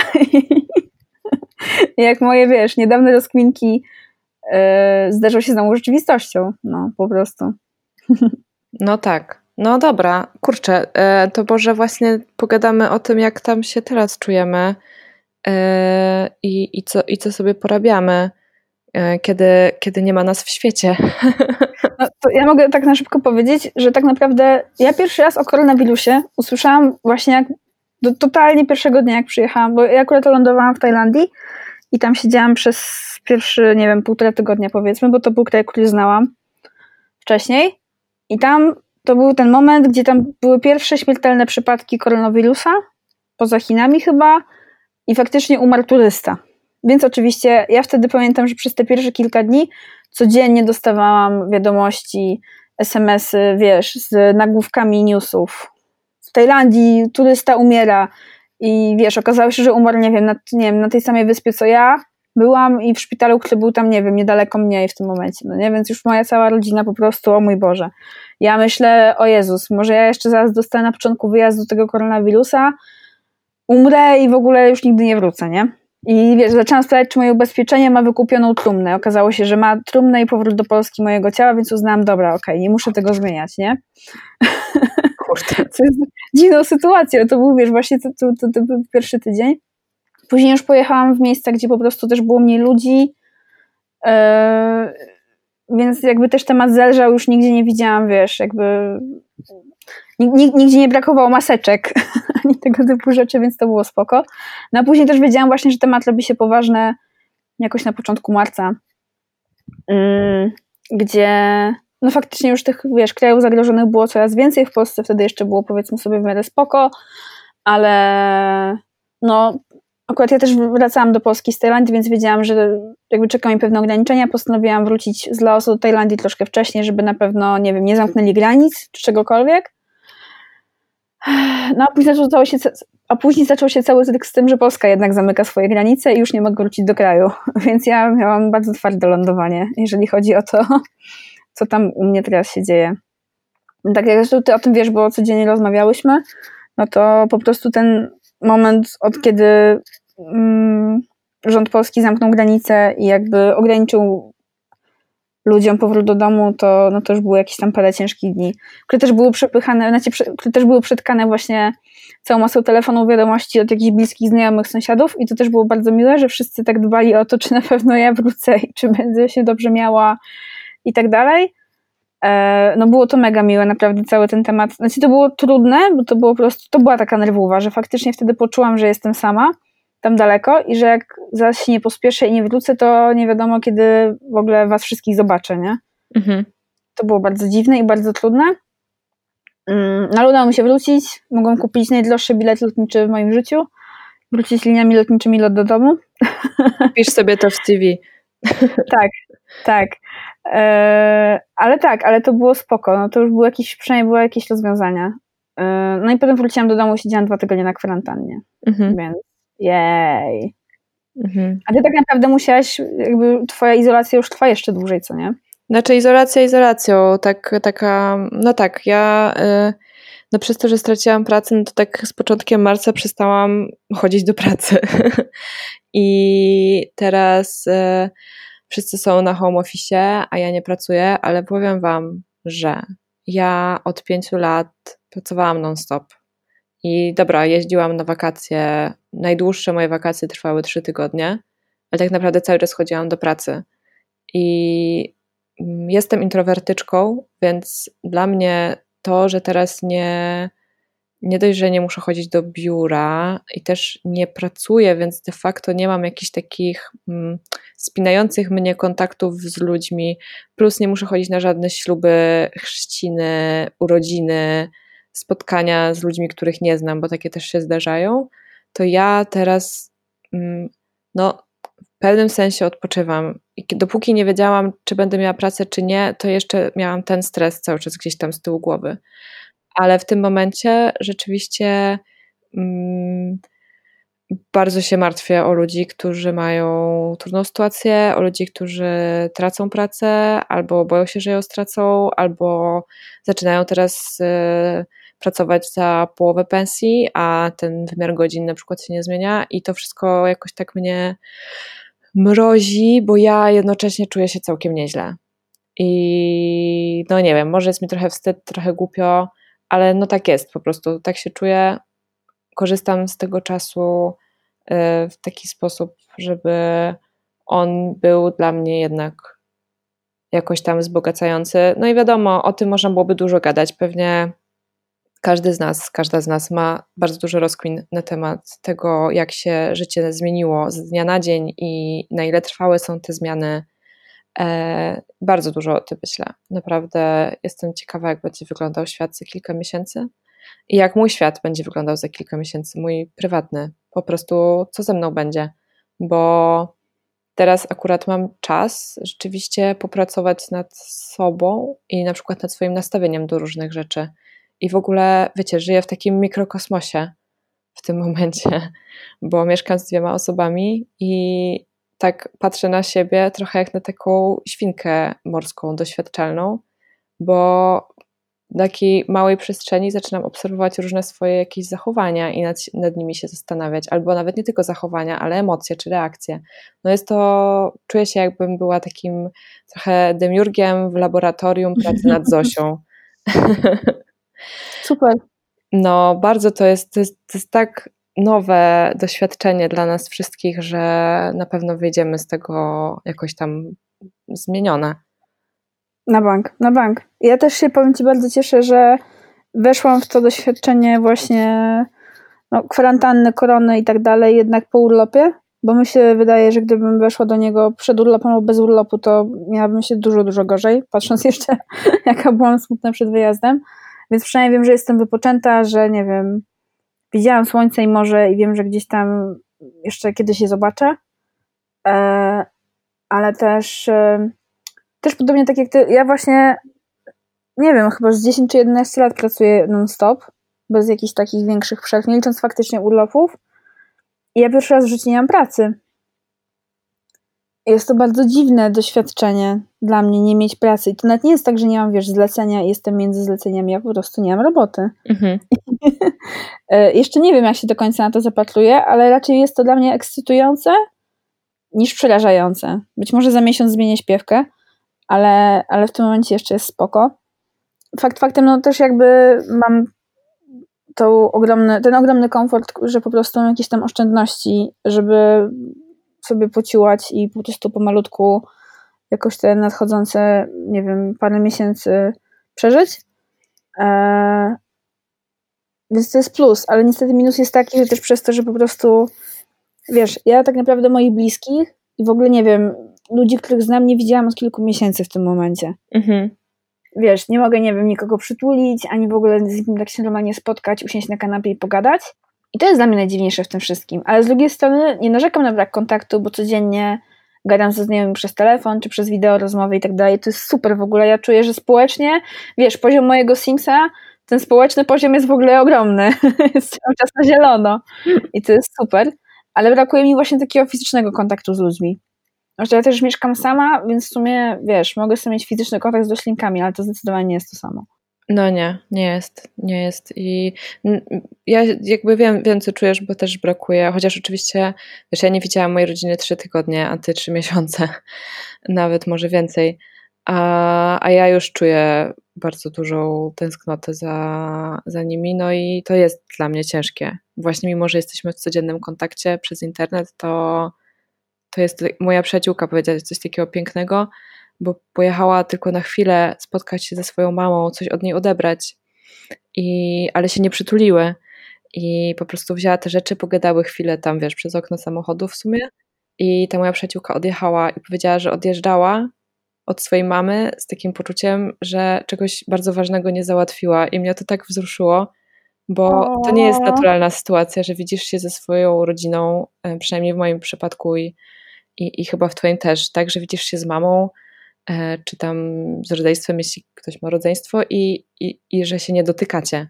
Jak moje, wiesz, niedawne rozkminki yy, zderzą się z nową rzeczywistością, no po prostu. No tak. No dobra, kurczę, yy, to może właśnie pogadamy o tym, jak tam się teraz czujemy yy, i, i, co, i co sobie porabiamy. E, kiedy, kiedy nie ma nas w świecie. No, ja mogę tak na szybko powiedzieć, że tak naprawdę ja pierwszy raz o koronawirusie usłyszałam właśnie jak do totalnie pierwszego dnia, jak przyjechałam, bo ja akurat lądowałam w Tajlandii i tam siedziałam przez pierwszy, nie wiem, półtora tygodnia powiedzmy, bo to był kraj, który znałam wcześniej i tam to był ten moment, gdzie tam były pierwsze śmiertelne przypadki koronawirusa, poza Chinami chyba i faktycznie umarł turysta. Więc oczywiście ja wtedy pamiętam, że przez te pierwsze kilka dni codziennie dostawałam wiadomości, SMS-y, wiesz, z nagłówkami newsów. W Tajlandii turysta umiera i wiesz, okazało się, że umarł, nie wiem, na, nie wiem, na tej samej wyspie co ja byłam i w szpitalu, który był tam, nie wiem, niedaleko mnie w tym momencie, no nie? Więc już moja cała rodzina po prostu, o mój Boże. Ja myślę, o Jezus, może ja jeszcze zaraz dostanę na początku wyjazdu tego koronawirusa, umrę i w ogóle już nigdy nie wrócę, nie? I wiesz, zaczęłam sprawdzać, czy moje ubezpieczenie ma wykupioną trumnę. Okazało się, że ma trumnę i powrót do Polski mojego ciała, więc uznałam, dobra, okej, okay, nie muszę tego zmieniać, nie? Kurde. Co jest dziwną sytuacją. To był, wiesz, właśnie to, to, to, to był pierwszy tydzień. Później już pojechałam w miejsca, gdzie po prostu też było mniej ludzi, yy, więc jakby też temat zelżał, już nigdzie nie widziałam, wiesz, jakby nigdzie nie brakowało maseczek ani tego typu rzeczy, więc to było spoko. No a później też wiedziałam właśnie, że temat robi się poważny jakoś na początku marca, mm, gdzie no faktycznie już tych, wiesz, krajów zagrożonych było coraz więcej, w Polsce wtedy jeszcze było powiedzmy sobie w miarę spoko, ale no akurat ja też wracałam do Polski z Tajlandii, więc wiedziałam, że jakby czeka mi pewne ograniczenia, postanowiłam wrócić z Laosu do Tajlandii troszkę wcześniej, żeby na pewno, nie wiem, nie zamknęli granic czy czegokolwiek. No a później, zaczął się, a później zaczął się cały cykl z tym, że Polska jednak zamyka swoje granice i już nie mogę wrócić do kraju. Więc ja miałam bardzo twarde lądowanie, jeżeli chodzi o to, co tam u mnie teraz się dzieje. Tak jak ty o tym wiesz, bo codziennie rozmawiałyśmy, no to po prostu ten moment, od kiedy mm, rząd polski zamknął granice i jakby ograniczył ludziom powrót do domu, to, no to już były jakieś tam parę ciężkich dni, które też były przepychane, znaczy, które też były przetkane właśnie całą masą telefonów, wiadomości od jakichś bliskich znajomych, sąsiadów i to też było bardzo miłe, że wszyscy tak dbali o to, czy na pewno ja wrócę i czy będę się dobrze miała i tak dalej. E, no było to mega miłe, naprawdę cały ten temat. Znaczy to było trudne, bo to było po prostu, to była taka nerwowa, że faktycznie wtedy poczułam, że jestem sama tam daleko i że jak zaraz się nie pospieszę i nie wrócę, to nie wiadomo, kiedy w ogóle was wszystkich zobaczę, nie? Mhm. To było bardzo dziwne i bardzo trudne. No ale udało mi się wrócić. Mogłam kupić najdroższy bilet lotniczy w moim życiu. Wrócić liniami lotniczymi lot do domu. Pisz sobie to w CV. tak, tak. Eee, ale tak, ale to było spoko. No to już było jakieś, przynajmniej były jakieś rozwiązania. Eee, no i potem wróciłam do domu, siedziałam dwa tygodnie na kwarantannie. Mhm. Więc jej. Mhm. A ty tak naprawdę musiałaś, jakby twoja izolacja już trwa jeszcze dłużej, co nie? Znaczy izolacja izolacją, tak, taka, no tak, ja y, no przez to, że straciłam pracę, no to tak z początkiem marca przestałam chodzić do pracy i teraz wszyscy są na home office, a ja nie pracuję, ale powiem wam, że ja od pięciu lat pracowałam non-stop. I dobra, jeździłam na wakacje, najdłuższe moje wakacje trwały trzy tygodnie, ale tak naprawdę cały czas chodziłam do pracy. I Mm, jestem introwertyczką, więc dla mnie to, że teraz nie, nie dość, że nie muszę chodzić do biura i też nie pracuję, więc de facto nie mam jakichś takich mm, spinających mnie kontaktów z ludźmi, plus nie muszę chodzić na żadne śluby, chrzciny, urodziny, spotkania z ludźmi, których nie znam, bo takie też się zdarzają, to ja teraz mm, no, w pewnym sensie odpoczywam. I dopóki nie wiedziałam, czy będę miała pracę, czy nie, to jeszcze miałam ten stres cały czas gdzieś tam z tyłu głowy. Ale w tym momencie rzeczywiście mm, bardzo się martwię o ludzi, którzy mają trudną sytuację, o ludzi, którzy tracą pracę, albo boją się, że ją stracą, albo zaczynają teraz y, pracować za połowę pensji, a ten wymiar godzin na przykład się nie zmienia, i to wszystko jakoś tak mnie mrozi, bo ja jednocześnie czuję się całkiem nieźle. I no nie wiem, może jest mi trochę wstyd, trochę głupio, ale no tak jest po prostu, tak się czuję. Korzystam z tego czasu y, w taki sposób, żeby on był dla mnie jednak jakoś tam wzbogacający. No i wiadomo, o tym można byłoby dużo gadać. Pewnie każdy z nas, każda z nas ma bardzo dużo rozkmin na temat tego, jak się życie zmieniło z dnia na dzień i na ile trwałe są te zmiany. E, bardzo dużo o tym myślę. Naprawdę jestem ciekawa, jak będzie wyglądał świat za kilka miesięcy i jak mój świat będzie wyglądał za kilka miesięcy, mój prywatny. Po prostu, co ze mną będzie, bo teraz akurat mam czas rzeczywiście popracować nad sobą i na przykład nad swoim nastawieniem do różnych rzeczy i w ogóle, wiecie, żyję w takim mikrokosmosie w tym momencie, bo mieszkam z dwiema osobami i tak patrzę na siebie trochę jak na taką świnkę morską, doświadczalną, bo w takiej małej przestrzeni zaczynam obserwować różne swoje jakieś zachowania i nad, nad, nimi się zastanawiać, albo nawet nie tylko zachowania, ale emocje czy reakcje. No jest to, czuję się jakbym była takim trochę demiurgiem w laboratorium pracy nad Zosią. Super. No, bardzo to jest, to jest, to jest tak nowe doświadczenie dla nas wszystkich, że na pewno wyjdziemy z tego jakoś tam zmienione. Na bank, na bank. Ja też się powiem Ci bardzo cieszę, że weszłam w to doświadczenie właśnie no, kwarantanny, korony i tak dalej, jednak po urlopie, bo mi się wydaje, że gdybym weszła do niego przed urlopem albo bez urlopu, to miałabym się dużo, dużo gorzej, patrząc jeszcze, jaka byłam smutna przed wyjazdem. Więc przynajmniej wiem, że jestem wypoczęta, że nie wiem, widziałam słońce i morze i wiem, że gdzieś tam jeszcze kiedyś je zobaczę. E, ale też, e, też podobnie tak jak ty, ja właśnie, nie wiem, chyba z 10 czy 11 lat pracuję non-stop, bez jakichś takich większych przerw, nie licząc faktycznie urlopów. I ja pierwszy raz w życiu nie mam pracy. Jest to bardzo dziwne doświadczenie dla mnie, nie mieć pracy. I to nawet nie jest tak, że nie mam, wiesz, zlecenia i jestem między zleceniami, ja po prostu nie mam roboty. Mhm. E, jeszcze nie wiem, jak się do końca na to zapatruję, ale raczej jest to dla mnie ekscytujące niż przerażające. Być może za miesiąc zmienię śpiewkę, ale, ale w tym momencie jeszcze jest spoko. Fakt faktem, no też jakby mam tą ogromny, ten ogromny komfort, że po prostu mam jakieś tam oszczędności, żeby sobie pociłać i po prostu pomalutku jakoś te nadchodzące, nie wiem, parę miesięcy przeżyć. Eee, więc to jest plus, ale niestety minus jest taki, że też przez to, że po prostu wiesz, ja tak naprawdę moich bliskich i w ogóle nie wiem, ludzi, których znam, nie widziałam od kilku miesięcy w tym momencie. Mhm. Wiesz, nie mogę, nie wiem, nikogo przytulić, ani w ogóle z nim tak się normalnie spotkać, usiąść na kanapie i pogadać. I to jest dla mnie najdziwniejsze w tym wszystkim. Ale z drugiej strony nie narzekam na brak kontaktu, bo codziennie gadam ze znajomymi przez telefon, czy przez wideo rozmowy i tak dalej. To jest super w ogóle. Ja czuję, że społecznie, wiesz, poziom mojego Simsa, ten społeczny poziom jest w ogóle ogromny. jest cały czas na zielono. I to jest super. Ale brakuje mi właśnie takiego fizycznego kontaktu z ludźmi. Znaczy, ja też mieszkam sama, więc w sumie, wiesz, mogę sobie mieć fizyczny kontakt z roślinkami, ale to zdecydowanie nie jest to samo. No nie, nie jest, nie jest i ja jakby wiem, wiem co czujesz, bo też brakuje, chociaż oczywiście, wiesz, ja nie widziałam mojej rodziny trzy tygodnie, a ty trzy miesiące, nawet może więcej, a, a ja już czuję bardzo dużą tęsknotę za, za nimi, no i to jest dla mnie ciężkie. Właśnie mimo, że jesteśmy w codziennym kontakcie przez internet, to to jest moja przyjaciółka powiedziała coś takiego pięknego, bo pojechała tylko na chwilę spotkać się ze swoją mamą, coś od niej odebrać, i, ale się nie przytuliły. I po prostu wzięła te rzeczy, pogadały chwilę tam, wiesz, przez okno samochodu w sumie. I ta moja przyjaciółka odjechała i powiedziała, że odjeżdżała od swojej mamy z takim poczuciem, że czegoś bardzo ważnego nie załatwiła. I mnie to tak wzruszyło, bo to nie jest naturalna sytuacja, że widzisz się ze swoją rodziną, e, przynajmniej w moim przypadku i, i, i chyba w twoim też, tak, że widzisz się z mamą, czy tam z rodzeństwem, jeśli ktoś ma rodzeństwo i, i, i że się nie dotykacie.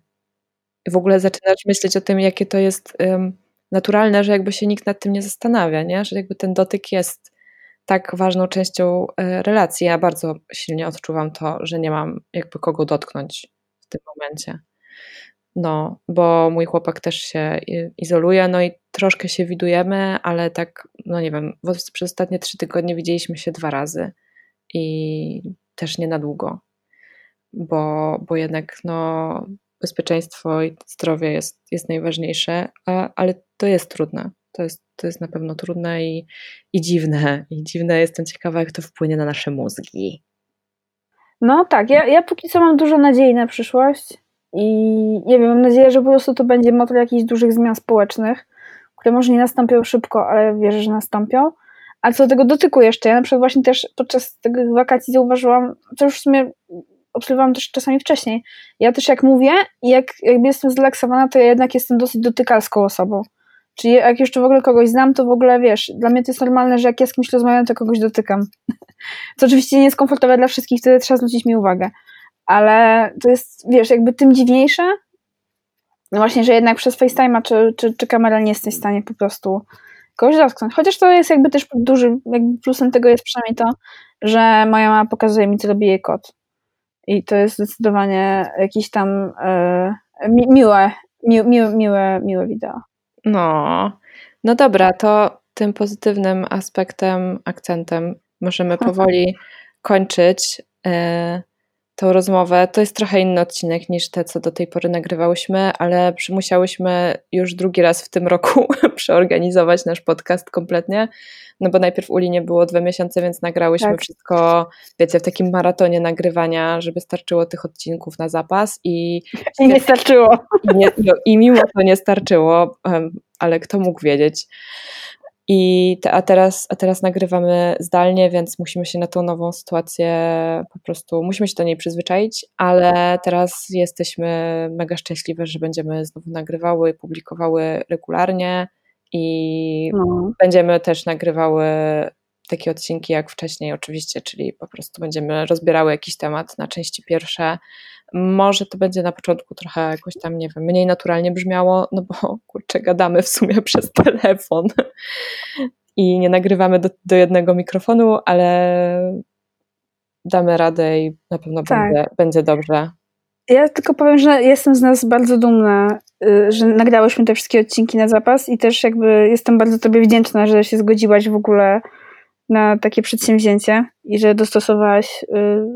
W ogóle zaczynasz myśleć o tym, jakie to jest um, naturalne, że jakby się nikt nad tym nie zastanawia, nie? że jakby ten dotyk jest tak ważną częścią e, relacji. Ja bardzo silnie odczuwam to, że nie mam jakby kogo dotknąć w tym momencie. No, bo mój chłopak też się izoluje, no i troszkę się widujemy, ale tak, no nie wiem, przez ostatnie trzy tygodnie widzieliśmy się dwa razy i też nie na długo, bo, bo jednak no, bezpieczeństwo i zdrowie jest, jest najważniejsze, a, ale to jest trudne. To jest, to jest na pewno trudne i, i dziwne. I dziwne jestem ciekawa, jak to wpłynie na nasze mózgi. No tak, ja, ja póki co mam dużo nadziei na przyszłość i nie wiem, mam nadzieję, że po prostu to będzie motor jakichś dużych zmian społecznych, które może nie nastąpią szybko, ale wierzę, że nastąpią. A co do tego dotyku jeszcze, ja na przykład właśnie też podczas tych wakacji zauważyłam, co już w sumie obserwowałam też czasami wcześniej, ja też jak mówię i jak jakby jestem zrelaksowana, to ja jednak jestem dosyć dotykalską osobą. Czyli jak jeszcze w ogóle kogoś znam, to w ogóle wiesz, dla mnie to jest normalne, że jak ja z kimś rozmawiam, to kogoś dotykam. Co oczywiście nie jest komfortowe dla wszystkich, wtedy trzeba zwrócić mi uwagę. Ale to jest, wiesz, jakby tym dziwniejsze, no właśnie, że jednak przez FaceTime'a czy, czy, czy kamera nie jesteś w stanie po prostu kogoś dotknąć. Chociaż to jest jakby też duży, jakby plusem tego jest przynajmniej to, że moja mama pokazuje mi, co robi jej kot. I to jest zdecydowanie jakieś tam e, mi, miłe, mi, mi, miłe, miłe wideo. No, no dobra, to tym pozytywnym aspektem, akcentem możemy powoli kończyć. E, tą rozmowę. To jest trochę inny odcinek niż te, co do tej pory nagrywałyśmy, ale musiałyśmy już drugi raz w tym roku przeorganizować nasz podcast kompletnie, no bo najpierw Uli nie było dwa miesiące, więc nagrałyśmy tak. wszystko, wiecie, w takim maratonie nagrywania, żeby starczyło tych odcinków na zapas i... I nie starczyło. I, nie, no, i mimo to nie starczyło, ale kto mógł wiedzieć. I te, a, teraz, a teraz nagrywamy zdalnie, więc musimy się na tą nową sytuację po prostu, musimy się do niej przyzwyczaić, ale teraz jesteśmy mega szczęśliwe, że będziemy znowu nagrywały, publikowały regularnie i no. będziemy też nagrywały takie odcinki jak wcześniej oczywiście, czyli po prostu będziemy rozbierały jakiś temat na części pierwsze. Może to będzie na początku trochę jakoś tam, nie wiem, mniej naturalnie brzmiało, no bo kurczę, gadamy w sumie przez telefon i nie nagrywamy do, do jednego mikrofonu, ale damy radę i na pewno tak. będzie, będzie dobrze. Ja tylko powiem, że jestem z nas bardzo dumna, y, że nagrałyśmy te wszystkie odcinki na zapas i też jakby jestem bardzo Tobie wdzięczna, że się zgodziłaś w ogóle na takie przedsięwzięcie i że dostosowałaś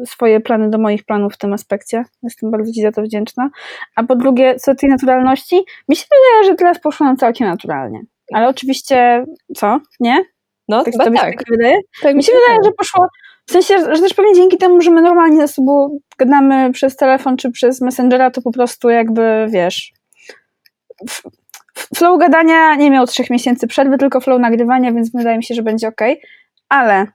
y, swoje plany do moich planów w tym aspekcie. Jestem bardzo Ci za to wdzięczna. A po drugie, co do tej naturalności, mi się wydaje, że teraz poszło nam całkiem naturalnie. Ale oczywiście, co? Nie? No, tak, tak. tak. wydaje? Tak, mi się wydaje, że poszło, w sensie, że też pewnie dzięki temu, że my normalnie ze sobą gadamy przez telefon czy przez Messengera, to po prostu jakby, wiesz, flow gadania nie miał trzech miesięcy przerwy, tylko flow nagrywania, więc wydaje mi się, że będzie ok. Ale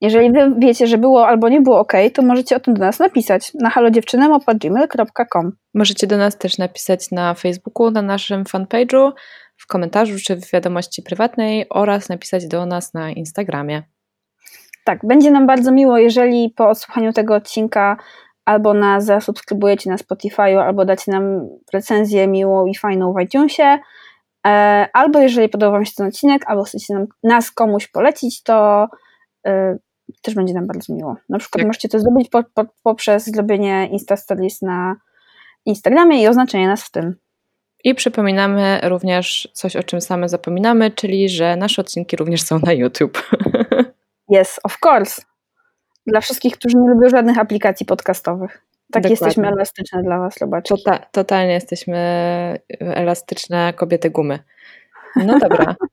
jeżeli wy wiecie, że było albo nie było ok, to możecie o tym do nas napisać na halodziewczynem.gmail.com Możecie do nas też napisać na Facebooku, na naszym fanpage'u, w komentarzu czy w wiadomości prywatnej oraz napisać do nas na Instagramie. Tak, będzie nam bardzo miło, jeżeli po odsłuchaniu tego odcinka albo nas zasubskrybujecie na Spotify, albo dacie nam recenzję miłą i fajną w iTunesie, albo jeżeli podoba Wam się ten odcinek, albo chcecie nam, nas komuś polecić, to y, też będzie nam bardzo miło. Na przykład tak. możecie to zrobić po, po, poprzez zrobienie Insta Stories na Instagramie i oznaczenie nas w tym. I przypominamy również coś, o czym same zapominamy, czyli że nasze odcinki również są na YouTube. Yes, of course. Dla wszystkich, którzy nie lubią żadnych aplikacji podcastowych. Tak Dokładnie. jesteśmy elastyczne dla Was, zobaczcie. Tota, totalnie jesteśmy elastyczne kobiety gumy. No dobra.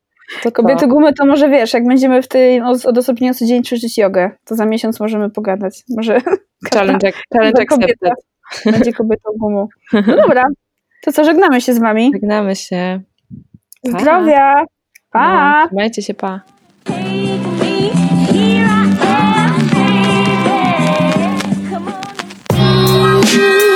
To kobiety gumy to może wiesz, jak będziemy w tej odosobnieniu codziennie ćwiczyć jogę, to za miesiąc możemy pogadać. Może challenge, challenge kobieta będzie kobietą gumą. No dobra, to co, żegnamy się z Wami? Żegnamy się. Pa. Zdrowia! Pa! No, trzymajcie się, pa! you.